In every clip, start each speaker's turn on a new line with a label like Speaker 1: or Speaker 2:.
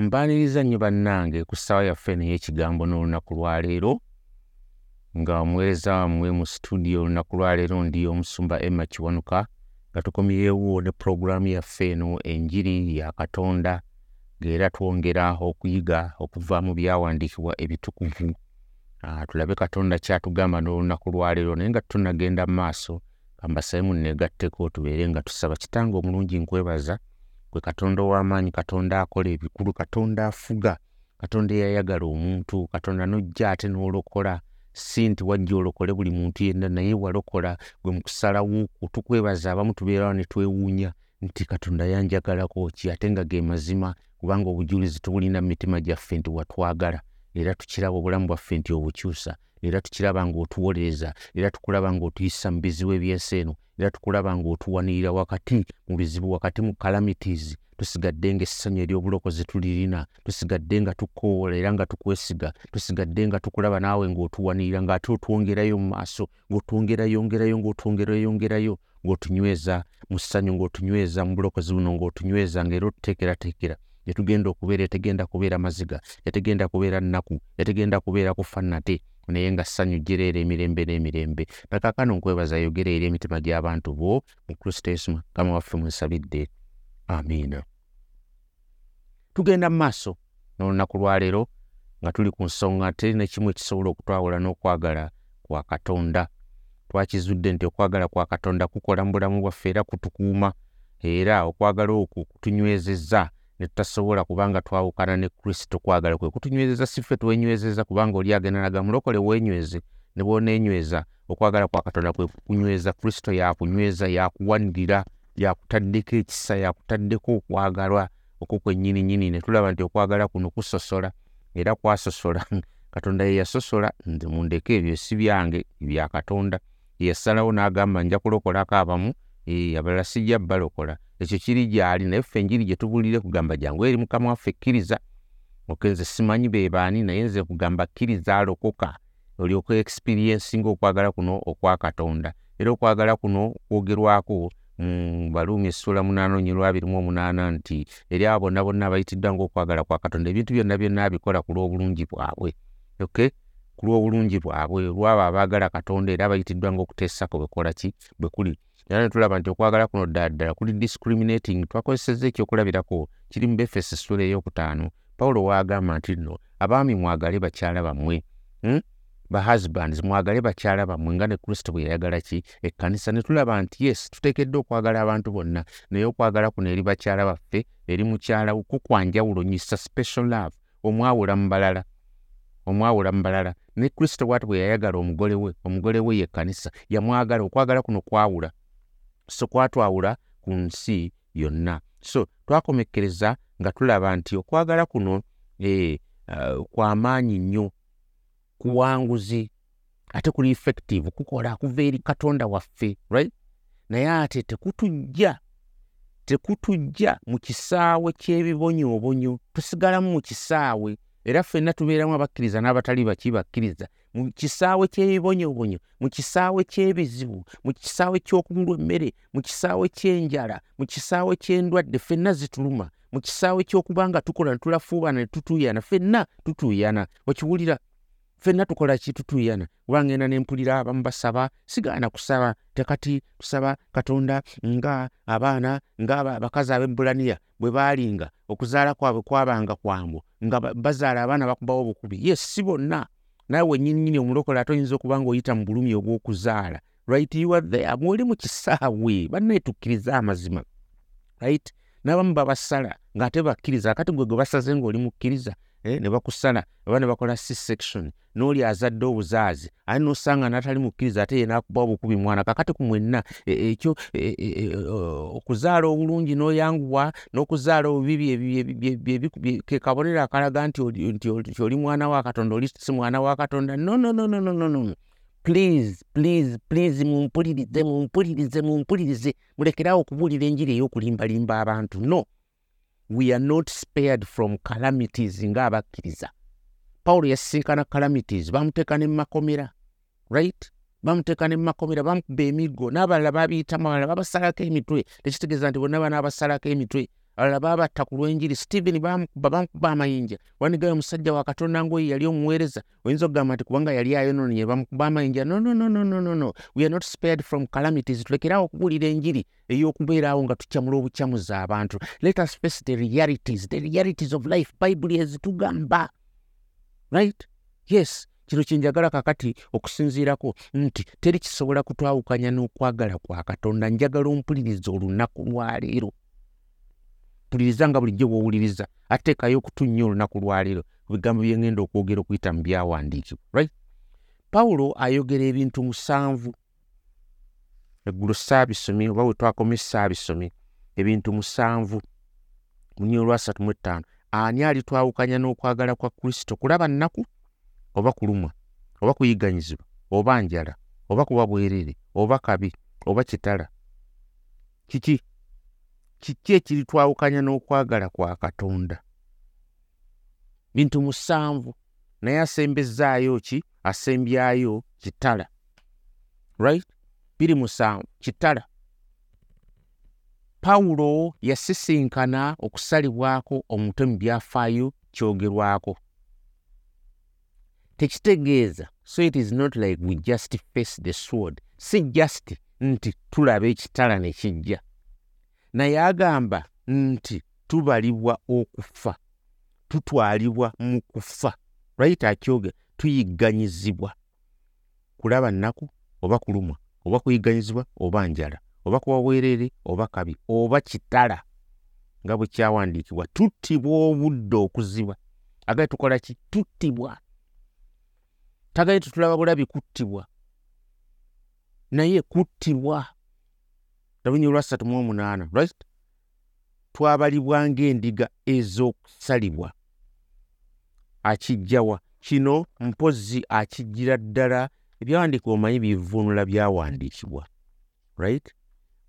Speaker 1: mbaaniriza nnyo bannange ku ssaawa yaffe ney'ekigambo n'olunaku lwaleero nga omuweereza wammwe mu situdiyo olunaku lwaleero ndi omusumba emma kiwanuka nga tukomyewo ne pulogulaamu yaffe eno enjiri ya katonda ng'era twongera okuyiga okuva mu byawandiikibwa ebitukuvu. Uh, tulabe katonda kyatugamba n'olunaku lwaleero naye nga tunagenda mu maaso kambasabe munneegatteko tubeere nga tusaba kitange omulungi nkwebaza gwe katonda ow'amaanyi katonda akola ebikulu katonda afuga katonda eyayagala omuntu katonda nojja ate n'olokola. Si nti wajja olokole buli muntu yenna naye walokola gwe mukusalawo tukwebaza abamu tubeerawo ne twewuunya nti katonda yanjagalako ki ate nga ge mazima kubanga obujulizi tubulina mu mitima gyaffe nti watwagala era tukiraba obulamu bwaffe nti obukyusa era tukiraba ng'otuwolereza era tukulaba ng'otuyisa mu bizibu ebyensi eno era tukulaba ng'otuwanirira wakati mu bizibu wakati mu calamities. Tusigadde ng'essanyu ery'obulokozi tulirina tusigadde nga tukowola era nga tukwesiga tusigadde nga tukulaba naawe ng'otuwanirira ng'ate otwongerayo mu maaso ng'otwongerayongerayo ng'otwongerayongerayo ng'otunyweza mu ssanyu ng'otunyweza mu bulokozi buno ng'otunyweza ng'era otuteekerateekera. Yetugenda okubeera etegenda kubeera maziga yategenda kubeera nnaku yategenda kubeera kufa nate naye nga ssanyu gyereera emirembe n'emirembe. Nakakano nkwebaza yogera eri emitima gy'abantu bo mu kristo yesu mukama waffe munsabidde amiina. Tugenda mu maaso n'olunaku lwaleero nga tuli ku nsonga teri nekimu ekisobola okutwawula n'okwagala kwa katonda. Twakizudde nti okwagala kwa katonda kukola mu bulamu bwaffe era kutukuuma era okwagala okwo kutunywezezza ne tutasobola kubanga twawukana ne kristo kwagala kwe kutunywezeza si ffe twenywezeza kubanga oli agenda naga mulokole wenyweze ne bwoneenyweza. Okwagala kwa katonda kwe kunyweza kristo yakunyweza yakuwanirira yakutaddeko ekisa yakutaddeko okwagalwa okwo kwennyini nyini ne tulaba nti okwagala kuno kusosola era kwasosola katonda ye yasosola nze mundeke ebyo si byange bya katonda. Yeyasalawo n'agamba nja kulokolako abamu abalala sijja balokola. Ekyo kiri gyali naye ffe enjiri gye tubulire kugamba jangu eri mukama waffe kkiriza okenze simanyi be baani naye nze kugamba kkiriza alokoka olyoka experiensinga okwagala kuno okwa katonda. Era okwagala kuno kwogerwako baluumi essula munaana onyerwa abiri mu omunaana nti eri abo bonna bonna abayitiddwa ngaokwagala kwa katonda. Ebintu byonna byonna abikola ku lw'obulungi bwabwe. Okay ku lw'obulungi bwabwe. Olwabo abaagala katonda era abayitiddwa ngaokuteesako bekola ki? Bwe kuli era netulaba nti okwagala kuno ddala ddala kuli discriminating twakozeseza ekyokulabirako kiri mu befeso essula eyokutaano. Pawulo waagamba nti nno abaami mwagale bakyala bammwe hmm? bahusbands mwagale bakyala bammwe nga ne kristo bwe yayagala ki? Ekkanisa ne tulaba nti yes tuteekeddwa okwagala abantu bonna naye okwagala kuno eri bakyala baffe eri mukyala kukwanjawulo nyisa special love omwawula mu balala omwawula mu balala. Ne kristo bwati bwe yayagala omugole we omugole we yekkanisa yamwagala okwagala kuno kwawula so kwatwawula ku nsi yonna. So twakomekkereza nga tulaba nti okwagala kuno eh, uh, kwamaanyi nnyo kuwanguzi ate kuli effective kukola kuva eri katonda waffe right? Naye ate tekutujja tekutujja mu kisaawe ky'ebibonyoobonyo tusigalamu mu kisaawe. Era ffenna tubeeramu abakkiriza n'abatali baki bakkiriza mu kisaawe ky'ebibonyoobonyo mu kisaawe ky'ebizibu mu kisaawe ky'okubulwa emmere mu kisaawe ky'enjala mu kisaawe ky'endwadde ffenna zituluma. Mu kisaawe ky'okuba nga tukola ne tulafuubana ne tutuuyana ffenna tutuuyana okiwulira ffenna tukola ki? Tutuuyana kuba ngenda ne mpulira abamu basaba sigaana kusaba. Tekati tusaba katonda nga abaana nga abakazi ab'ebbulaniya bwe baalinga okuzaala kwabwe kwabanga kwambo nga bazaala abaana bakubawo obukubi. Yes si bonna naawe wennyininyini omulokole ate oyinza okuba ng'oyita mu bulumi obw'okuzaala right? You are there. Mwoli mu kisaawe bannaye tukkiriza amazima right? N'abamu babasala ng'ate bakkiriza akati gwe gwe basaze ng'oli mukkiriza ne bakusala oba ne bakola c section n'oli azadde obuzaazi ate n'osanga n'atali mukkiriza ate ye n'akuba obukubi mwana kakati ku mwenna ekyo okuzaala obulungi n'oyanguwa n'okuzaala obubi ke kabonero akalaga nti oli mwana wa katonda oli si mwana wa katonda no no no no no no no please please please mumpulirize mumpulirize mumpulirize mulekerawo okubuulira enjiri ey'okulimbalimba abantu no we are not spared from calamities ng'abakkiriza pawulo yasisinkana calamities bamuteeka ne mumakomera right? Bamuteeka ne mumakomera bamukuba emiggo n'abalala babiyitamu abalala babasalako emitwe. Tekitegeeza nti bonna banaabasalako emitwe abalala baabatta ku lw'enjiri stephen bamukuba amayinja. Wanigayo omusajja wa katonda ngaoyo yali omuweereza oyinza okugamba nti kubanga yali ayonoonye bamukuba amayinja no no no no no no we are not spared from calamities. Tulekerawo okubuulira enjiri ey'okubeeraawo nga tukyamula obukyamuza abantu. Let us face the realities. The realities of life. Bayibuli ezitugamba right? Yes. Kino kyenjagala kakati okusinziirako nti teri kisobola kutwawukanya n'okwagala kwa katonda. Njagala ompuliriza olunaku lwaleero mpuliriza nga bulijjo bw'owuliriza. Ateekayo okutunnya olunaku lwaleero bigambo bye ngenda okwogera okuyita mu byawandiikibwa right? Pawulo ayogera ebintu musanvu. Eggulo saabisomi oba bwe twakome saabisomi ebintu musanvu. Munyi olwasatu mu ettaano ani alitwawukanya n'okwagala kwa kristo? Kulaba nnaku oba kulumwa oba kuyiganyizibwa oba njala oba kuba bwerere oba kabi oba kitala. Kiki kiki ekiritwawukanya n'okwagala kwa katonda? Bintu musanvu. Naye asembezaayo ki? Asembyayo kitala. Right? Biri musanvu. Kitala. Pawulo yasisinkana okusalibwako omutwe mu byafaayo kyogerwako. Tekitegeeza. So it is not like we just face the sword. Si just nti tulaba ekitala ne kijja naye agamba nti tubalibwa okufa tutwalibwa mu kufa. Right akyoge tuyigganyizibwa. Kulaba nnaku oba kulumwa oba kuyigganyizibwa oba njala oba kuba bwereere oba kabi oba kitala nga bwe kyawandiikibwa tuttibwa obudde okuziba. Agaye tukola ki? Tuttibwa. Tagaye tutulaba bulabi kuttibwa. Naye kuttibwa tabunyi olwasatu mu omunaana right? Twabalibwa ng'endiga ez'okusalibwa. Akijjawa kino mpozi akijjira ddala ebyawandiikibwa omanyi bivuunula byawandiikibwa right?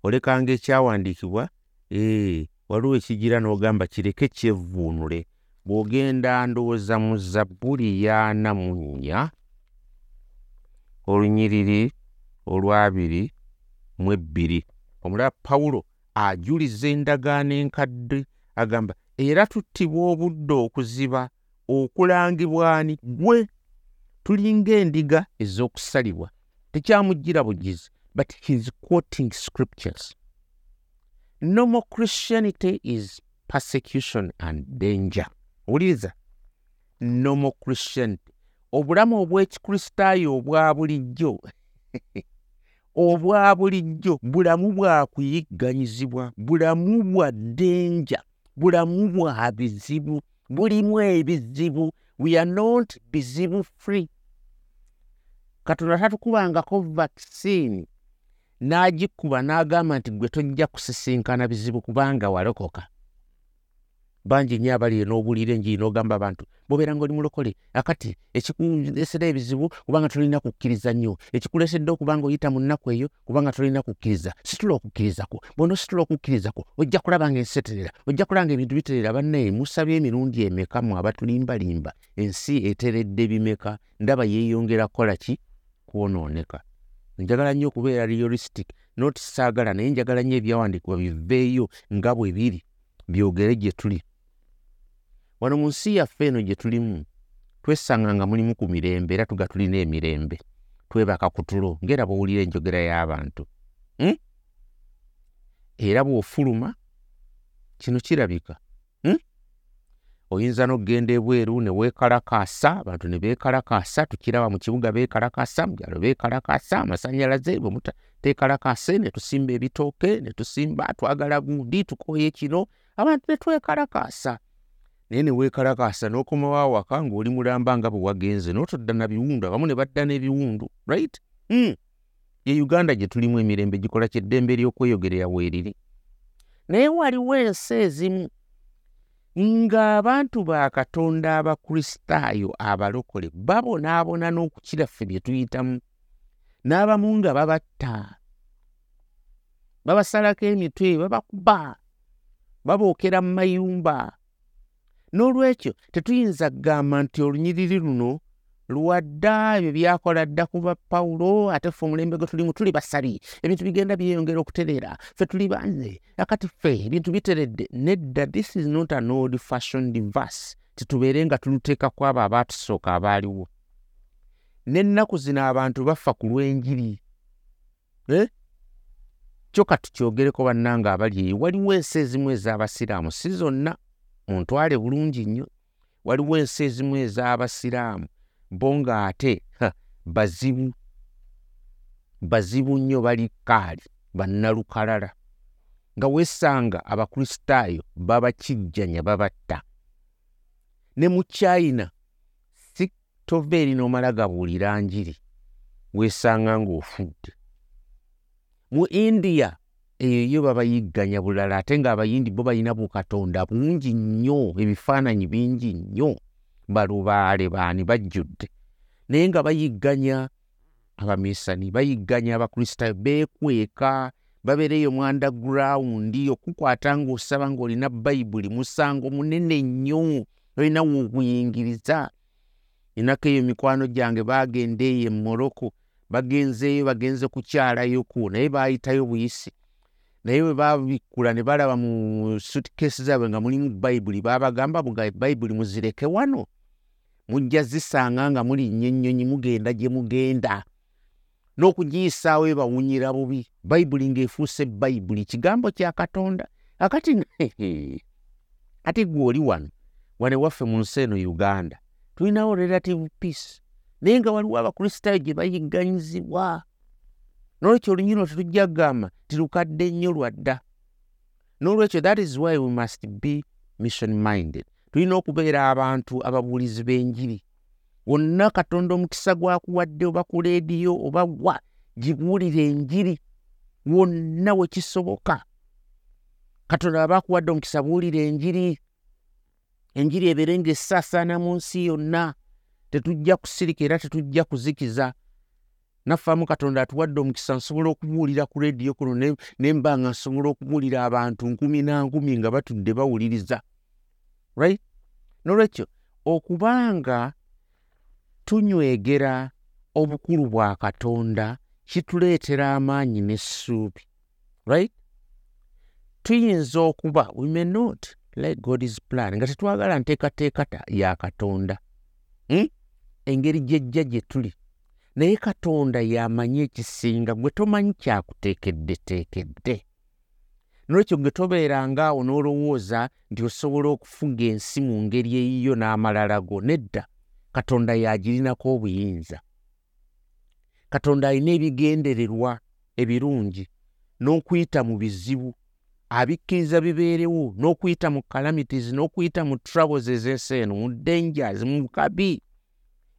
Speaker 1: Olekanga ekyawandiikibwa ee waliwo ekigira n'ogamba kireke kyevvuunule. Bw'ogenda ndowooza mu zabbuli yaana mu nnya olunyiriri olwabiri mu ebbiri omulaba pawulo ajuliza endagaano enkadde agamba era tuttibwa obudde okuziba okulangibwani gwe tulinga endiga ez'okusalibwa. Tekyamujjira bugizi but heis quoting scriptures. Normal christianity is persecution and danger. Owuliriza normal christianity. Obulamu obw'ekikristaayo obwa bulijjo obwa bulijjo bulamu bwa kuyigganyizibwa bulamu bwa ddenja bulamu bwa bizibu bulimu ebizibu we are not bizibu free. Katonda tatukubangako vaccine n'agikuba n'agamba nti gwe tojja kusisinkana bizibu kubanga walokoka bangi nnyo abali n'obuulira enjiri n'ogamba abantu bobeera ngaoli mulokole akati ekikuleesera ebizibu kubanga tolina kukkiriza nnyo. Ekikuleesedde okubanga oyita mu nnaku eyo kubanga tolina kukkiriza. Situla okukkirizako. Bona ositula okukkirizako ojja kulaba nga enseterera ojja kulaba nga ebintu biterera. Bannaye musabye emirundi emeka mu abatulimbalimba? Ensi eteredde bimeka. Ndaba yeeyongera kukola ki? Kwonooneka. Njagala nnyo okubeera realistic noti saagala naye njagala nnyo ebyawandiikibwa biveeyo nga bwe biri byogere gye tuli wano mu nsi yaffe eno gye tulimu twesanga nga mulimu ku mirembe era tuga tulina emirembe. Twebaka ku tulo ngaera bwowulira enjogera y'abantu. Hmm? era bw'ofuluma kino kirabika. Hmm? oyinza n'okgenda ebweru ne weekalakaasa abantu ne beekalakaasa tukiraba mu kibuga beekalakaasa mu byalo beekalakaasa amasanyalaze bwe mutateekalakaase ne tusimba ebitooke ne tusimba twagala gundi tukooye kino. Abantu ne twekalakaasa naye ne weekalakaasa n'okomawo awaka ng'oli mulamba nga bwe wagenze n'otodda na biwundu abamu ne badda n'ebiwundu right mm. ye uganda gye tulimu emirembe gikola kyeddembe ly'okweyogerera weeriri naye waliwo ensi ezimu ng'abantu ba katonda abakristaayo abalokole babonaabona n'okukira ffe bye tuyitamu n'abamu nga babatta babasalako emitwe babakuba babookera mu mayumba n'olwekyo tetuyinza kugamba nti olunyiriri luno lwadda ebyo byakola dda kuba pawulo ate ffe omulembe gwe tulimu tuli basabi ebintu bigenda byeyongera okutereera ffe tuli banze akati ffe ebintu biteredde. Nedda this is not an old fashion device titubeere nga tuluteekako abo abaatusooka abaaliwo. N'ennaku zino abantu bafa ku lw'enjiri. Eh? kyo katukyogereko bannanga abali? Eyo waliwo ensi ezimu ez'abasiraamu. Si zonna muntwale bulungi nnyo. Waliwo ensi ezimu ez'abasiraamu bo ng'ate bazibu bazibu nnyo bali kaali bannalukalala nga wesanga abakristaayo babakijjanya babatta. Ne mu china si tova eri n'omala gabuulira njiri weesanga ng'ofudde. Mu india eyo yo babayigganya bulala ate ng'abayindi bo balina bukatonda bungi nnyo ebifaananyi bingi nnyo. Balubaale baani bajjudde. Naye nga bayigganya abamisani bayigganya abakristaayo beekweka babeera eyo mwanda gurawundi okukwata ng'osaba ng'olina bayibuli musango munene nnyo olinawo okuyingiriza enako eyo mikwano gyange baagenda eyo emoroko bagenzeeyo bagenze kukyalayoku naye baayitayo buyisi naye bwe babikkula ne balaba mu sutkesi zaabwe nga mulimu bayibuli babagamba nga bayibuli muzireke wano. Mujja zisanga nga mulinnya ennyonyi mugenda gye mugenda. N'okugiyisaawo ebawunyira bubi. Bayibuli ng'efuuse bayibuli kigambo kya katonda. Akati ati gwe oli wano wane waffe mu nsi eno uganda tulinawo relative peace. Naye nga waliwo abakristaayo gye bayigganyizibwa nolwekyo olunyino tetujja kugamba tilukadde nnyo lwadda. N'olwekyo that is why we must be mission minded tulina okubeera abantu ababuulizi b'enjiri. Wonna katonda omukisa gwakuwadde oba ku leediyo oba wa gibuulire enjiri. Wonna we kisoboka. Katonda aba akuwadde omukisa buulire enjiri. Enjiri ebeere ng'essaasaana mu nsi yonna. Tetujja kusirika era tetujja kuzikiza naffaamu katonda atuwadde omukisa nsobola okubuulira ku leediyo kuno ne mba nga nsobola okubuulira abantu nkumi na nkumi nga batudde bawuliriza. Right? Nolwekyo okubanga tunywegera obukulu bwa katonda kituleetera amaanyi n'essuubi. Right? Tuyinza okuba we may not like god's plan nga tetwagala nteekateeka ya katonda. Hmm? engeri gyejja gye tuli naye katonda yamanyi ekisinga gwe tomanyi kyakuteekeddeteekedde nolwekyo gwe tobeerangaawo n'olowooza nti osobola okufuga ensi mu ngeri eyiyo n'amalala go nedda katonda yagirinako obuyinza. Katonda alina ebigendererwa ebirungi n'okuyita mu bizibu abikkiriza bibeerewo n'okuyita mu calamities n'okuyita mu troubles ez'ensi eno mu dangers mu bukabi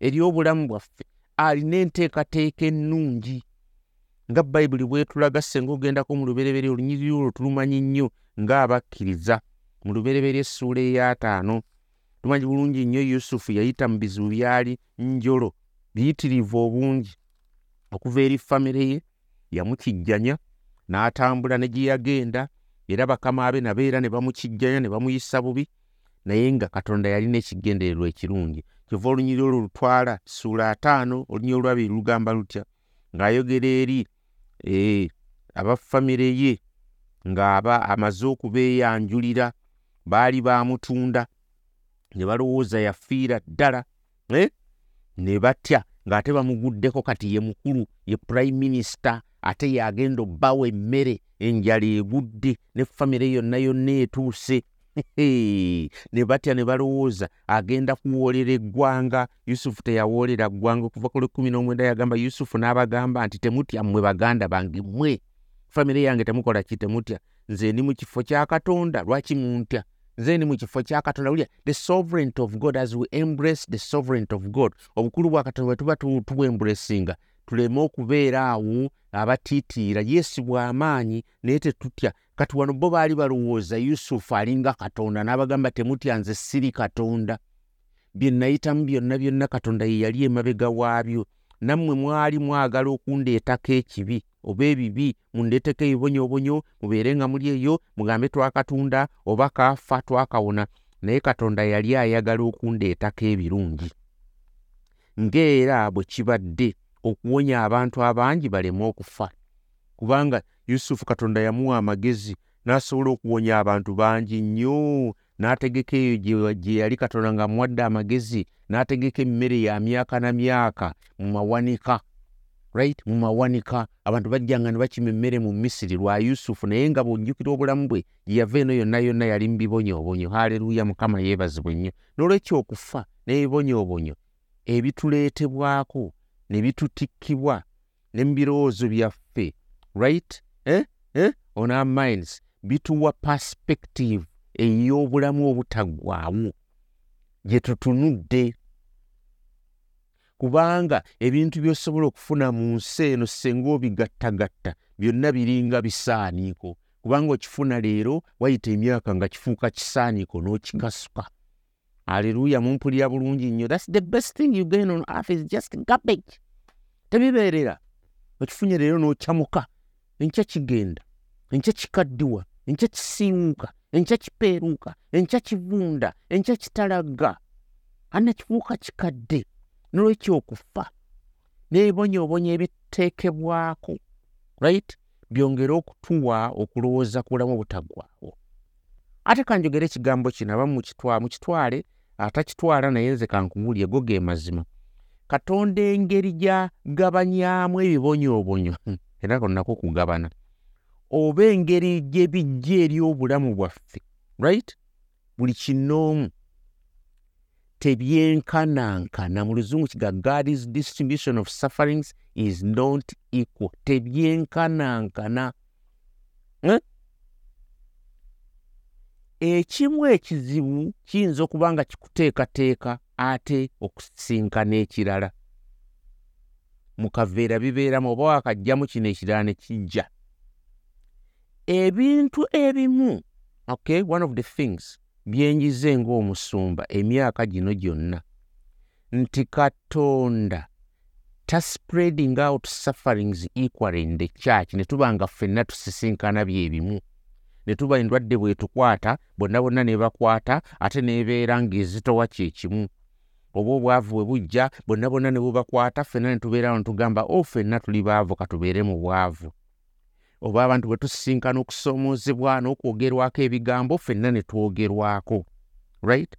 Speaker 1: eri obulamu bwaffe alina enteekateeka ennungi nga bayibuli bwetulaga senga ogendako mu lubereberye olunyiriri olwo tulumanyi nnyo ng'abakkiriza. Mu lubereberye essuula eyataano tumanyi bulungi nnyo yusufu yayita mu bizibu byali njolo biyitirivu obungi. Okuva eri famire ye yamukijjanya n'atambula ne gye yagenda era bakama be nabeera ne bamukijjanya ne bamuyisa bubi naye nga katonda yalina ekigendererwa ekirungi kyova olunyiri olwo lutwala ssuula ataano olunyiri olwabiri lugamba lutya ng'ayogera eri e, abafamire ye ng'aba amaze okubeeyanjulira baali bamutunda ne balowooza yafiira ddala eh? ne batya ng'ate bamuguddeko kati ye mukulu ye prime minisita ate yagenda obbawo emmere enjala egudde ne famire yonna yonna etuuse ne batya ne balowooza agenda kuwoolera eggwanga. Yusufu teyawoolera ggwanga okuva ku lwekumi n'omwenda yagamba yusufu n'abagamba nti temutya mmwe baganda bange mmwe. Famire yange temukola ki? Temutya. Nze ndi mu kifo kya katonda lwaki muntya? Nze ndi mu kifo kya katonda ulya the sovereignty of god as we embrace the sovereignty of god. Obukulu bwa katonda bwe tuba tubwembulesinga tuleme okubeera awo abatiitiira. Yesu bw'amaanyi naye tetutya kati wano bo baali balowooza yusufu alinga katonda n'abagamba temutya nze siri katonda. Bye nayitamu byonna byonna katonda ye yali emabega waabyo. Nammwe mwali mwagala okundeetako ekibi oba ebibi mundeeteko ebibonyoobonyo mubeere nga muli eyo mugambe twakatunda oba kaafa twakawona. Naye katonda yali ayagala okundeetako ebirungi. Ng'era bwe kibadde okuwonya abantu abangi baleme okufa. Kubanga yusufu katonda yamuwa amagezi n'asobola okuwonya abantu bangi nnyo n'ategeka eyo gye yali katonda ng'amuwadde amagezi n'ategeka emmere ya myaka na myaka mu mawanika right? Mu mawanika. Abantu bajjanga ne bakima emmere mu misiri lwa yusufu naye nga bw'ojjukira obulamu bwe gye yava eno yonna yonna yali mu bibonyoobonyo haleluya mukama yeebazibwe nnyo n'olwekyo okufa n'ebibonyoobonyo ebituleetebwako ne bitutikkibwa ne mu birowoozo byaffe right eh? eh? on our minds bituwa perspective ey'obulamu obutaggwaawo gye tutunudde. Kubanga ebintu by'osobola okufuna mu nsi eno senga obigattagatta byonna biringa bisaaniiko. Kubanga okifuna leero wayita emyaka nga kifuuka kisaaniiko n'okikasuka. Aleluya mumpulira bulungi nnyo. Thats the best thing you gain on earth is just garbage. Tebibeerera. Okifunye leero n'okyamuka enkya kigenda enkya kikaddiwa enkya kisiiwuuka enkya kipeeruuka enkya kivunda enkya kitalagga anna kifuuka kikadde nolwekyo okufa n'ebibonyoobonya ebiteekebwako right? Byongere okutuwa okulowooza ku bulamu obutaggwaawo. Ate kanjogera ekigambo kino aba mukitwale atakitwala naye nze kankubulye go ge mazima katonda engeri gyagabanyaamu ebibonyoobonyo era konnako kugabana oba engeri gye bijja eri obulamu bwaffe right? Buli kinoomu tebyenkanankana. Mu luzungu kiga god's distribution of sufferings is not equal. Tebyenkanankana. Eh? ekimu ekizibu kiyinza okuba nga kikuteekateeka ate okusinkana ekirala mu kaveera bibeeramu oba wakajjamu kino ekirala ne kijja. Ebintu ebimu okay one of the things byenjize ng'omusumba emyaka gino gyonna nti katonda taspreading out sufferings equally in the church. Ne tuba nga ffenna tusisinkana byebimu. Ne tuba endwadde bwetukwata bonna bonna ne bakwata ate nebeera ng'ezitowa kyekimu oba obwavu bwe bujja bonna bonna ne bubakwata ffenna ne tubeerawo ne tugamba o oh, ffenna tuli baavu katubeere mu bwavu. Oba abantu bwe tusisinkana okusoomoozebwa n'okwogerwako ebigambo ffenna ne twogerwako right?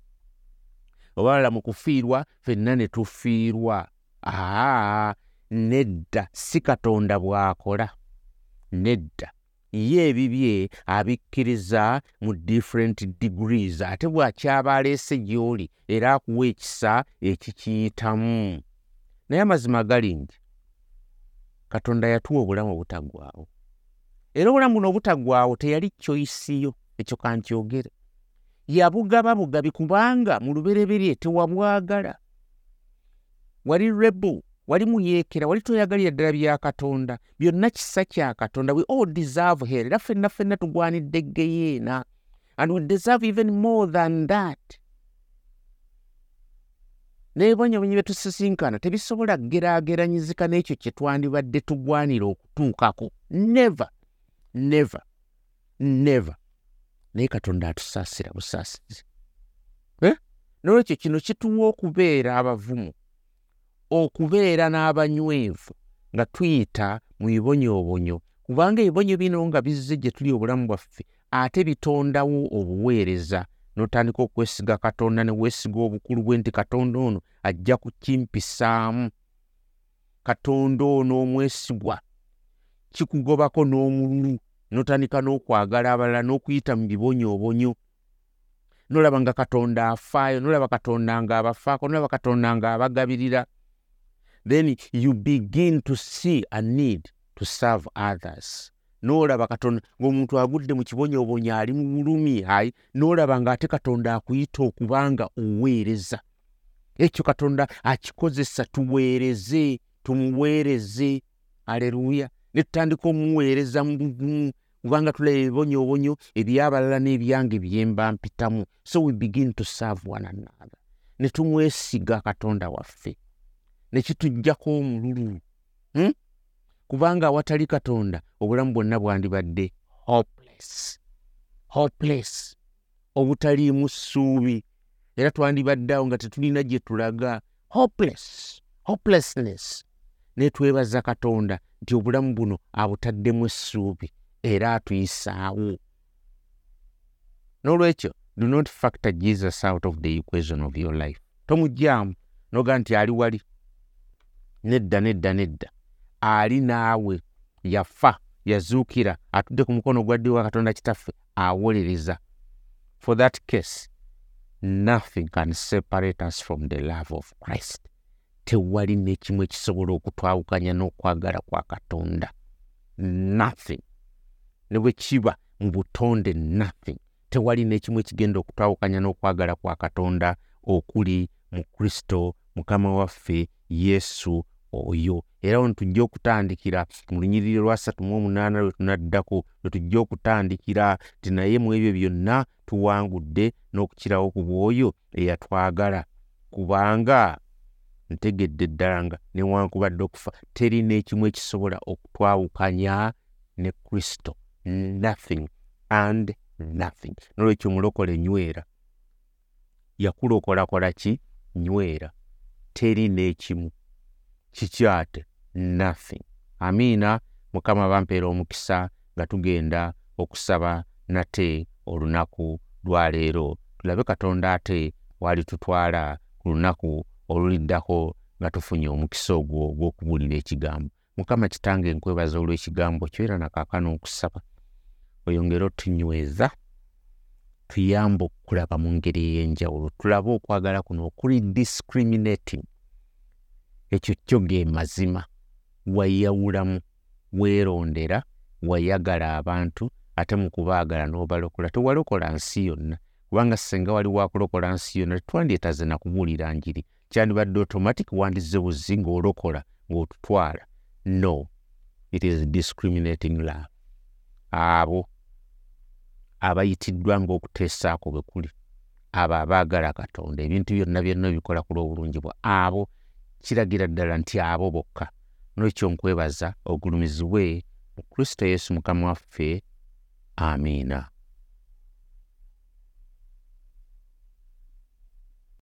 Speaker 1: Oba lala mu kufiirwa ffenna ne tufiirwa. Aa nedda si katonda bw'akola nedda ye ebibye abikkiriza mu different degrees ate bw'akyaba aleese gy'oli era akuwa ekisa ekikiyitamu naye amazima gali nti katonda yatuwa obulamu obutaggwaawo. Era obulamu buno obutaggwaawo teyali kyoyisiyo ekyo kankyogere. Yabugaba bugabi kubanga mu lubereberye tewabwagala. Wali rebel wali muyeekera wali toyagalira ddala bya katonda byonna kisa kya katonda we all deserve here era ffenna ffenna tugwanidde geyeena and we deserve even more than that. N'ebibonyaabonyi bye tusisinkana tebisobola geraageranyizika n'ekyo kye twandibadde tugwanira okutuukako. Never never never. Naye katonda atusaasira busaasizi eh? n'olwekyo kino kituwa okubeera abavumu okubeera n'abanywevu nga tuyita mu bibonyoobonyo kubanga ebibonyo bino nga bizze gye tuli obulamu bwaffe ate bitondawo obuweereza. N'otandika okwesiga katonda ne weesiga obukulu bwe nti katonda ono ajja kukimpisaamu katonda ono omwesigwa kikugobako n'omululu n'otandika n'okwagala abalala n'okuyita mu bibonyoobonyo n'olaba nga katonda afaayo n'olaba katonda ng'abafaako n'olaba katonda ng'abagabirira then you begin to see a need to serve others. N'olaba katonda ng'omuntu agudde mu kibonyoobonyo ali mu bulumi ayi n'olaba ng'ate katonda akuyita okubanga oweereza. Ekyo katonda akikozesa tuweereze tumuweereze. Aleluya ne tutandika omuweereza mu bugumu kubanga tulaba ebibonyoobonyo ebyabalala n'ebyange byemba mpitamu. So we begin to serve one another. Ne tumwesiga katonda waffe ne kituggyako omululu hmm? kubanga awatali katonda obulamu bwonna bwandibadde hopeless hopeless obutaliimu ssuubi era twandibaddeawo nga tetulina gye tulaga. Hopeless hopelessness. Ne twebaza katonda nti obulamu buno abutaddemu essuubi era atuyisaawo. N'olwekyo do not factor jesus out of the equation of your life. Tomugyamu noga nti ali wali nedda nedda nedda. Ali naawe yafa yazuukira atudde ku mukono gwa ddi wa katonda kitaffe awolereza. For that case nothing can separate us from the love of christ. Tewali nekimu ekisobola okutwawukanya n'okwagala kwa katonda. Nothing. Ne bwe kiba mu butonde nothing. Tewali nekimu ekigenda okutwawukanya n'okwagala kwa katonda okuli mu kristo mukama waffe yesu oyo. Era ono tujja okutandikira mu lunyiriri lwasatu mu omunaana lwe tunaddako lwe tujja okutandikira ti naye mu ebyo byonna tuwangudde n'okukirawo ku bwoyo eyatwagala kubanga ntegedde ddala nga newankubadde okufa teri n'ekimu ekisobola okutwawukanya ne kristo. Nothing and nothing. Nolwekyo omulokole nywera yakulokolakola ki? Nywera. Teri n'ekimu kikyate nothing. Amiina mukama bampeera omukisa nga tugenda okusaba nate olunaku lwaleero tulabe katonda ate walitutwala ku lunaku oluliddako nga tufunye omukisa ogwo ogw'okubuulira ekigambo. Mukama kitange enkwebaza olw'ekigambo kyo era nakaakano okusaba. Oyongere otunyweza tuyamba okulaba mu ngeri ey'enjawulo. Tulabe okwagala kuno okuli discriminating ekyo kyo ge mazima. Wayawulamu weerondera wayagala abantu ate mu kubaagala n'obalokola. Tewalokola nsi yonna kubanga senga wali wakulokola nsi yonna tetwandyetaze nakubuulira njiri. Kyandibadde automatic wandize buzzi ng'olokola ng'otutwala. No it is discriminating love. Abo abayitiddwa ng'okuteesaako bwe kuli abo abaagala katonda ebintu byonna byonna bikola ku lw'obulungi bwa abo kiragira ddala nti abo bokka. Nolwekyo nkwebaza ogulumizibwe mu kristo yesu mukama waffe. Amiina